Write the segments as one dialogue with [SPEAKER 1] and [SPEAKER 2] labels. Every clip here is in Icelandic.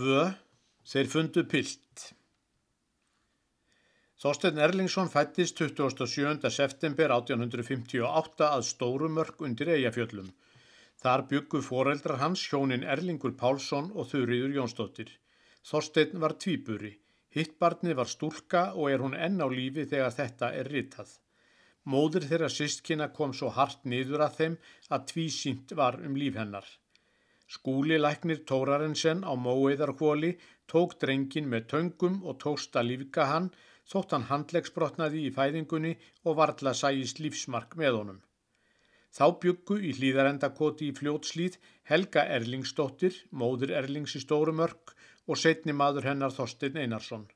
[SPEAKER 1] 2. Þeir fundu pilt. Þorstein Erlingsson fættist 27. september 1858 að Stórumörk undir Eyjafjöllum. Þar byggu foreldrar hans hjónin Erlingur Pálsson og Þurriður Jónsdóttir. Þorstein var tvíburi. Hittbarni var stúlka og er hún enn á lífi þegar þetta er ritað. Móður þeirra sístkina kom svo hart niður að þeim að tvísýnt var um líf hennar. Skúli læknir Tórarensen á móeðarkvóli tók drengin með töngum og tókst að lífka hann þótt hann handlegsbrotnaði í fæðingunni og varðla sæjist lífsmark með honum. Þá byggu í hlýðarendakoti í fljótslýð Helga Erlingsdóttir, móður Erlings í Stórumörk og setni maður hennar Þorstein Einarsson.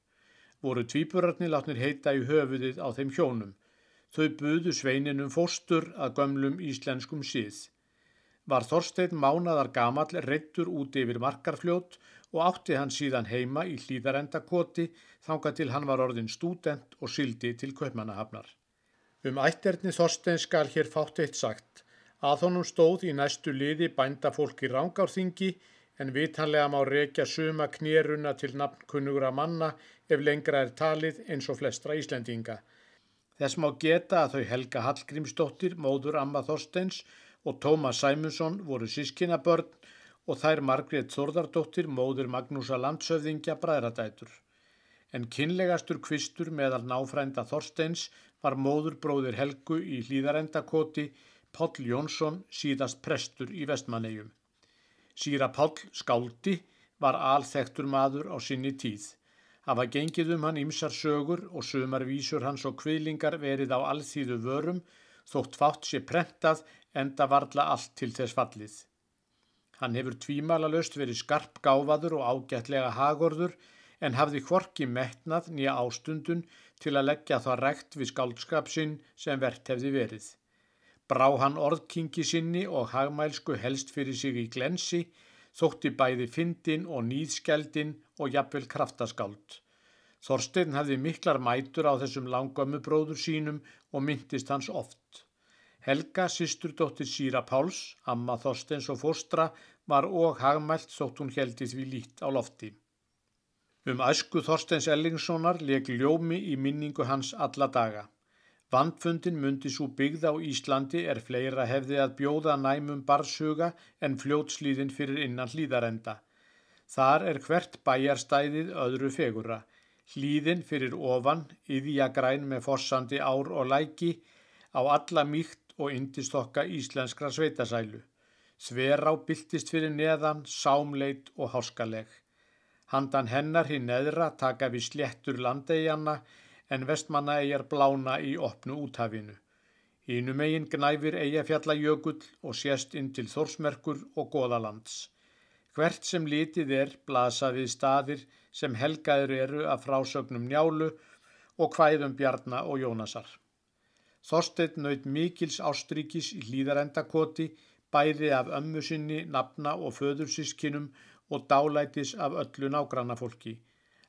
[SPEAKER 1] Voru tvíburarnir látnir heita í höfuðið á þeim hjónum. Þau buðu sveininum fóstur að gömlum íslenskum síð var Þorstein mánadar gamall reittur út yfir markarfljót og átti hann síðan heima í hlýðarendakoti þanga til hann var orðin stúdent og syldi til kaupmannahafnar. Um ætterni Þorstein skal hér fátt eitt sagt að honum stóð í næstu liði bænda fólk í rángárþingi en vitanlega má reykja suma knéruna til nafnkunnugra manna ef lengra er talið eins og flestra Íslendinga. Þess má geta að þau Helga Hallgrímsdóttir, móður Amma Þorsteins og Tómas Sæmundsson voru sískinabörn og þær Margrét Þórðardóttir móður Magnúsa Landsöfðingja bræðradætur. En kynlegastur kvistur meðal náfrænda Þorsteins var móður bróðir Helgu í hlýðarendakoti Páll Jónsson síðast prestur í vestmannegjum. Síra Páll Skáldi var alþektur maður á sinni tíð. Hafa gengið um hann ymsar sögur og sömar vísur hans og kviðlingar verið á alþýðu vörum þótt fátt sé prentað enda varla allt til þess fallið. Hann hefur tvímalalöst verið skarp gáfaður og ágætlega hagorður en hafði hvorki metnað nýja ástundun til að leggja það rekt við skáldskap sinn sem verðt hefði verið. Brá hann orðkingi sinni og hagmælsku helst fyrir sig í glensi, þótti bæði fyndin og nýðskeldin og jafnvel kraftaskáld. Þorstein hafði miklar mætur á þessum langömmu bróður sínum og myndist hans oft. Helga, sýsturdóttir Síra Páls, amma Þorsteins og fóstra, var og hagmælt þótt hún heldi því lít á lofti. Um æsku Þorsteins Ellingssonar leg ljómi í minningu hans alla daga. Vandfundin myndi svo byggð á Íslandi er fleira hefði að bjóða næmum barsuga en fljótslýðin fyrir innan hlýðarenda. Þar er hvert bæjarstæðið öðru fegura. Hlýðin fyrir ofan, yðja græn með fossandi ár og læki, á alla mýkt og indistokka íslenskra sveitasælu. Þverá byltist fyrir neðan, sámleit og háskaleg. Handan hennar hinn neðra taka við sléttur landegjanna en vestmanna eigjar blána í opnu úthafinu. Ínum eigin gnæfir eigafjallajökull og sést inn til Þórsmerkur og Góðalands. Hvert sem litið er blasa við staðir sem helgaður eru af frásögnum njálu og hvæðum Bjarna og Jónasar. Þorstein naut mikils ástrykis í hlýðarendakoti, bæði af ömmu sinni, nafna og föðursískinum og dálætis af öllu nágrannafólki.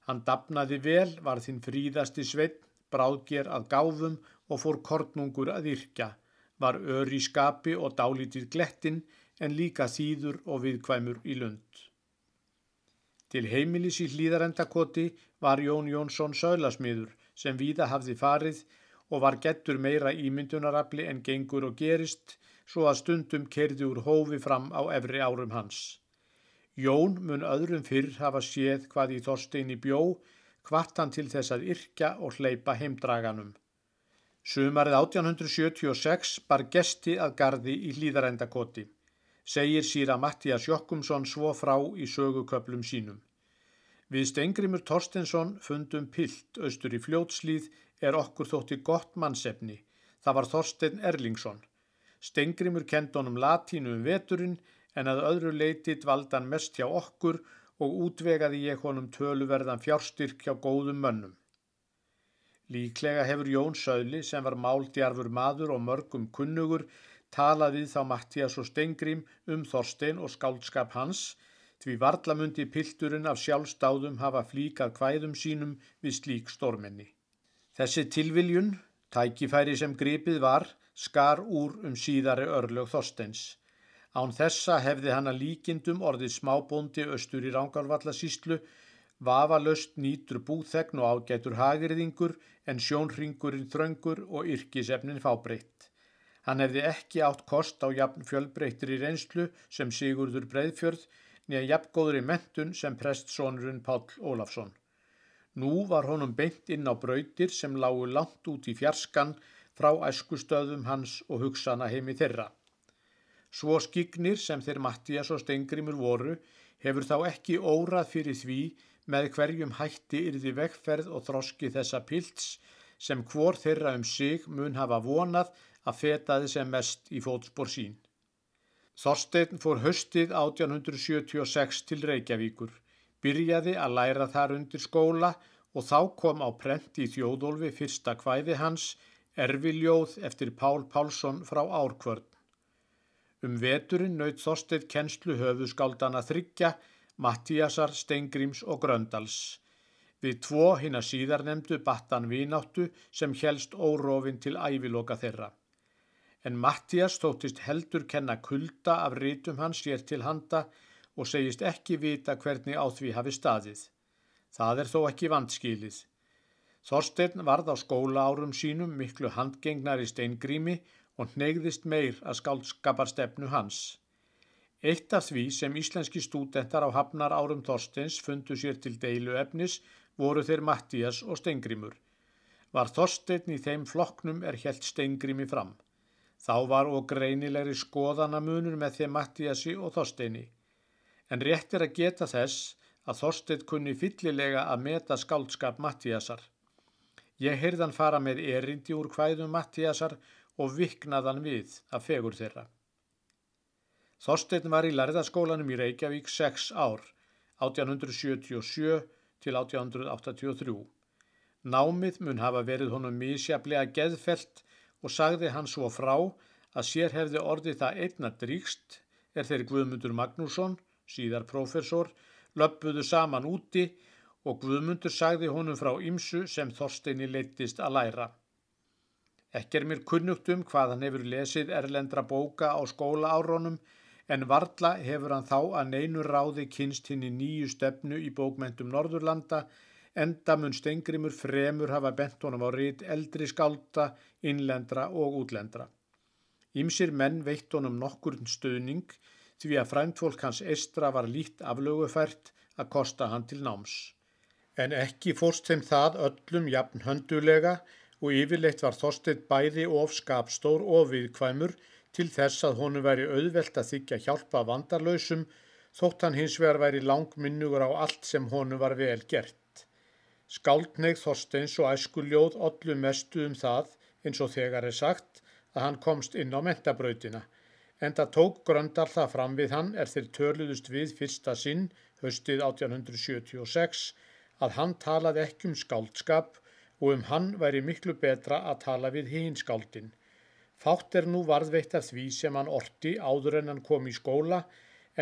[SPEAKER 1] Hann dapnaði vel, var þinn fríðasti sveit, bráðger að gáfum og fór kornungur að yrkja, var ör í skapi og dálítið glettin en líka þýður og viðkvæmur í lund. Til heimilis í hlýðarendakoti var Jón Jónsson söglasmiður sem víða hafði farið og var gettur meira ímyndunarafli en gengur og gerist svo að stundum kerði úr hófi fram á efri árum hans. Jón mun öðrum fyrr hafa séð hvað í Þorsteini bjó, hvart hann til þess að yrkja og hleypa heimdraganum. Sumarið 1876 bar gesti að gardi í hlýðarendakoti, segir síra Mattías Jokkumsson svo frá í söguköplum sínum. Við Stengrimur Torstensson fundum pilt austur í fljótslýð er okkur þótti gott mannsefni. Það var Þorstein Erlingsson. Stengrimur kend honum latínu um veturinn en að öðru leiti dvaldan mest hjá okkur og útvegaði ég honum töluverðan fjárstyrk hjá góðum mönnum. Líklega hefur Jón Söðli sem var máldjarfur maður og mörgum kunnugur talað við þá Mattías og Stengrim um Þorstein og skáldskap hans því varlamundi pilturinn af sjálfstáðum hafa flíkað hvæðum sínum við slík stormenni. Þessi tilviljun, tækifæri sem gripið var, skar úr um síðari örlög Þorsteins. Án þessa hefði hann að líkindum orðið smábóndi östur í Rángarvallasíslu, vafalöst nýtur búþegn og ágætur hagirðingur en sjónringurinn þröngur og yrkisefnin fábreytt. Hann hefði ekki átt kost á jafn fjölbreyttir í reynslu sem Sigurður Breiðfjörð nýja jafngóður í mentun sem prestsónurinn Páll Ólafsson. Nú var honum beint inn á brautir sem lágu langt út í fjarskan frá æskustöðum hans og hugsana heimi þeirra. Svo skiknir sem þeir Mattias og Stengrimur voru hefur þá ekki órað fyrir því með hverjum hætti yrði vegferð og þroski þessa pilts sem hvor þeirra um sig mun hafa vonað að fetaði sem mest í fótspór sín. Þorstein fór höstið 1876 til Reykjavíkur, byrjaði að læra þar undir skóla og þá kom á prent í þjóðólfi fyrsta kvæði hans, Erviljóð eftir Pál Pálsson frá Árkvörn. Um veturinn naut Þorstedt kennslu höfuskaldana þryggja, Mattíasar, Steingríms og Gröndals. Við tvo hinn að síðar nefndu battan vináttu sem helst órofin til æviloka þeirra. En Mattías þóttist heldur kenna kulda af rítum hans sér til handa og segist ekki vita hvernig á því hafi staðið. Það er þó ekki vandskilið. Þorstein varð á skóla árum sínum miklu handgengnar í steingrími og hnegðist meir að skálskaparstefnu hans. Eitt af því sem íslenski stúdentar á hafnar árum Þorsteins fundu sér til deilu efnis voru þeir Mattías og Steingrimur. Var Þorstein í þeim flokknum er helt Steingrimi fram. Þá var og greinilegri skoðanamunur með þeim Mattíasi og Þorsteini. En rétt er að geta þess að Þorstein kunni fyllilega að meta skáldskap Mattíasar. Ég heyrðan fara með erindi úr hvæðum Mattíasar og viknaðan við að fegur þeirra. Þorstein var í lærðaskólanum í Reykjavík 6 ár, 1877 til 1883. Námið mun hafa verið honum mísjaflega geðfelt og sagði hann svo frá að sér hefði orðið það einna dríkst er þeirri Guðmundur Magnússon, síðar profesor, löpuðu saman úti og Guðmundur sagði honum frá ymsu sem Þorsteini leittist að læra. Ekki er mér kunnugt um hvað hann hefur lesið erlendra bóka á skóla árónum en varla hefur hann þá að neinu ráði kynst hinn í nýju stefnu í bókmentum Norðurlanda enda mun stengrimur fremur hafa bent honum á rít eldri skálda, innlendra og útlendra. Ímsir menn veitt honum nokkur stöðning því að fræntfólk hans estra var lít aflögufært að kosta hann til náms. En ekki fórst þeim það öllum jafn höndulega og yfirleitt var Þorstein bæði of skapstór og viðkvæmur til þess að honu væri auðvelt að þykja hjálpa vandarlausum þótt hann hins vegar væri langminnugur á allt sem honu var vel gert. Skáldneið Þorsteins og æskuljóð ollu mestu um það eins og þegar er sagt að hann komst inn á mentabrautina en það tók Gröndal það fram við hann er þeir töluðust við fyrsta sinn höstið 1876 að hann talaði ekki um skáldskap og um hann væri miklu betra að tala við hinskáldin. Fátt er nú varðveitt af því sem hann orti áður en hann kom í skóla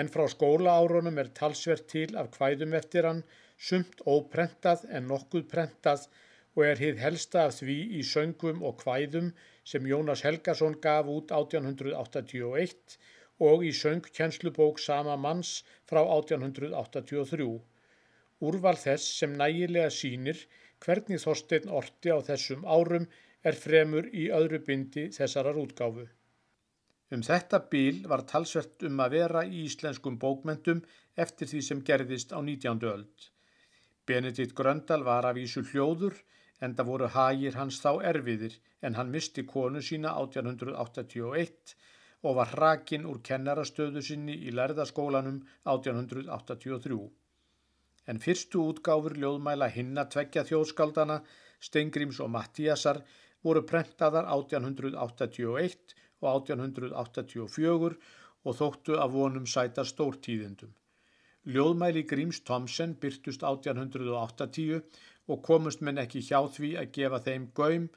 [SPEAKER 1] en frá skólaárunum er talsvert til af hvæðum eftir hann, sumt óprentað en nokkuð prentað og er hið helsta af því í söngum og hvæðum sem Jónas Helgason gaf út 1881 og í söngkjenslubók sama manns frá 1883. Úrval þess sem nægilega sínir Hvernig Þorstein orti á þessum árum er fremur í öðru bindi þessarar útgáfu. Um þetta bíl var talsvert um að vera í íslenskum bókmentum eftir því sem gerðist á 19. öld. Benedikt Gröndal var af Ísu hljóður en það voru hagir hans þá erfiðir en hann misti konu sína 1881 og var hrakinn úr kennarastöðu sinni í lærðaskólanum 1883 en fyrstu útgáfur ljóðmæla hinna tveggja þjóðskaldana, Stengrims og Mattíasar, voru prentaðar 1881 og 1884 og þóttu af vonum sæta stórtíðindum. Ljóðmæli Gríms Thomsen byrtust 1880 og komust menn ekki hjá því að gefa þeim gaum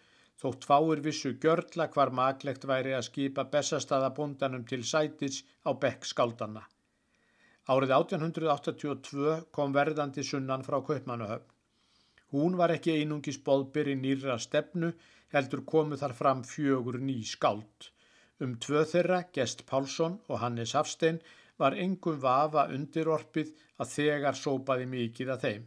[SPEAKER 1] þótt fáir vissu gjörla hvar maklegt væri að skipa bestastaðabundanum til sætis á bekk skaldana. Árið 1882 kom verðandi sunnan frá Kaupmannahöfn. Hún var ekki einungis boðbyr í nýra stefnu, heldur komu þar fram fjögur ný skáld. Um tvö þeirra, Gest Pálsson og Hannes Hafstein, var engum vafa undirorpið að þegar sópaði mikið að þeim.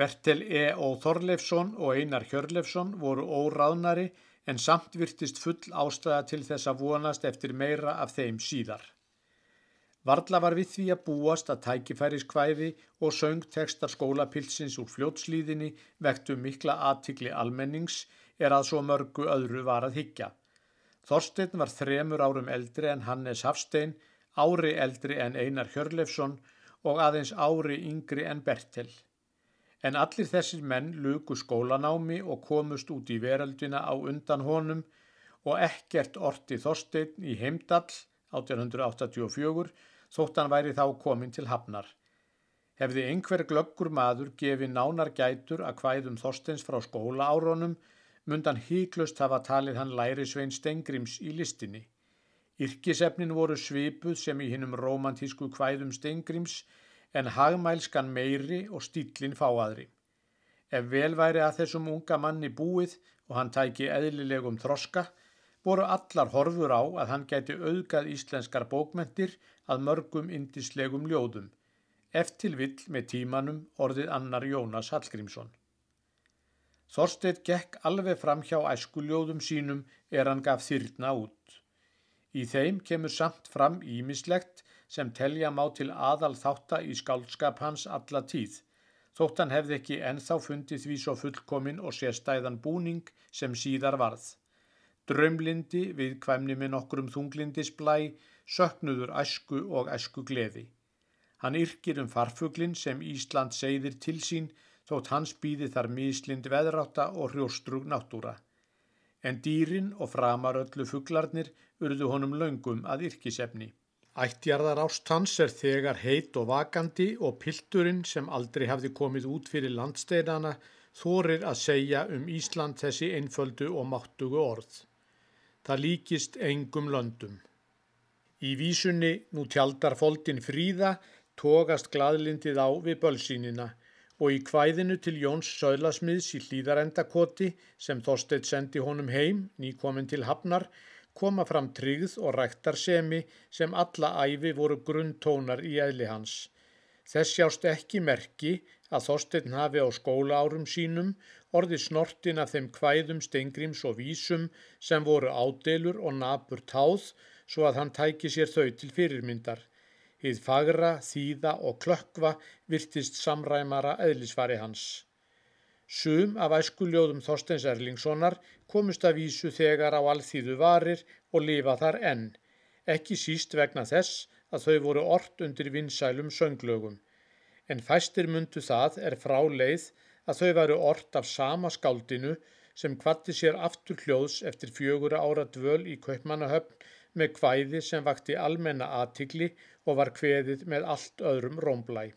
[SPEAKER 1] Bertel E. Ó. Þorleifsson og Einar Hjörleifsson voru óráðnari en samt virtist full ástæða til þess að vonast eftir meira af þeim síðar. Varla var við því að búast að tækifæriskvæði og söngtekstar skólapilsins úr fljótslíðinni vektu mikla aðtikli almennings er að svo mörgu öðru var að higgja. Þorstein var þremur árum eldri en Hannes Hafstein, ári eldri en Einar Hjörlefsson og aðeins ári yngri en Bertel. En allir þessir menn luku skólanámi og komust út í veröldina á undan honum og ekkert orti Þorstein í Heimdall 1884 þótt hann væri þá komin til hafnar. Hefði einhver glöggur maður gefið nánar gætur að hvæðum Þorsteins frá skóla áronum, mundan híklust hafa talið hann læri svein Stengrims í listinni. Yrkisefnin voru svipuð sem í hinnum romantísku hvæðum Stengrims en hagmælskan meiri og stílinn fáaðri. Ef vel væri að þessum unga manni búið og hann tæki eðlilegum þroska, voru allar horfur á að hann gæti auðgað íslenskar bókmentir að mörgum indislegum ljóðum, eftir vill með tímanum orðið annar Jónas Hallgrímsson. Þorstedt gekk alveg fram hjá æskuljóðum sínum er hann gaf þyrna út. Í þeim kemur samt fram ímislegt sem telja má til aðal þátta í skálskap hans alla tíð, þótt hann hefði ekki enþá fundið því svo fullkomin og sérstæðan búning sem síðar varð. Drömlindi við kvæmni með nokkrum þunglindisblæ, söknuður æsku og æsku gleði. Hann yrkir um farfuglin sem Ísland segðir til sín þótt hans býði þar mislind veðráta og hrjóstrug náttúra. En dýrin og framaröllu fuglarnir urðu honum laungum að yrkisefni. Ættjarðar ást hans er þegar heit og vakandi og pilturinn sem aldrei hafði komið út fyrir landsteinana þorir að segja um Ísland þessi einföldu og máttugu orð. Það líkist engum löndum. Í vísunni nú tjaldar foldin fríða tógast gladlindið á við bölsínina og í kvæðinu til Jóns Söðlasmiðs í hlýðarendakoti sem Þorsteit sendi honum heim, nýkomin til Hafnar, koma fram tryggð og ræktarsemi sem alla æfi voru grunntónar í eðli hans. Þess sjást ekki merki að Þorstein hafi á skóla árum sínum orði snortin af þeim kvæðum steingrims og vísum sem voru ádelur og nabur táð svo að hann tæki sér þau til fyrirmyndar. Hið fagra, þýða og klökkva virtist samræmara eðlisfari hans. Sum af æskuljóðum Þorsteins Erlingssonar komust að vísu þegar á alþýðu varir og lifa þar enn, ekki síst vegna þess að þau voru ort undir vinsælum sönglögum. En fæstir mundu það er frá leið að þau væru ort af sama skáldinu sem kvatti sér aftur hljóðs eftir fjögura ára dvöl í Kaupmannahöfn með kvæði sem vakti almenna aðtikli og var kveðið með allt öðrum rómblæ.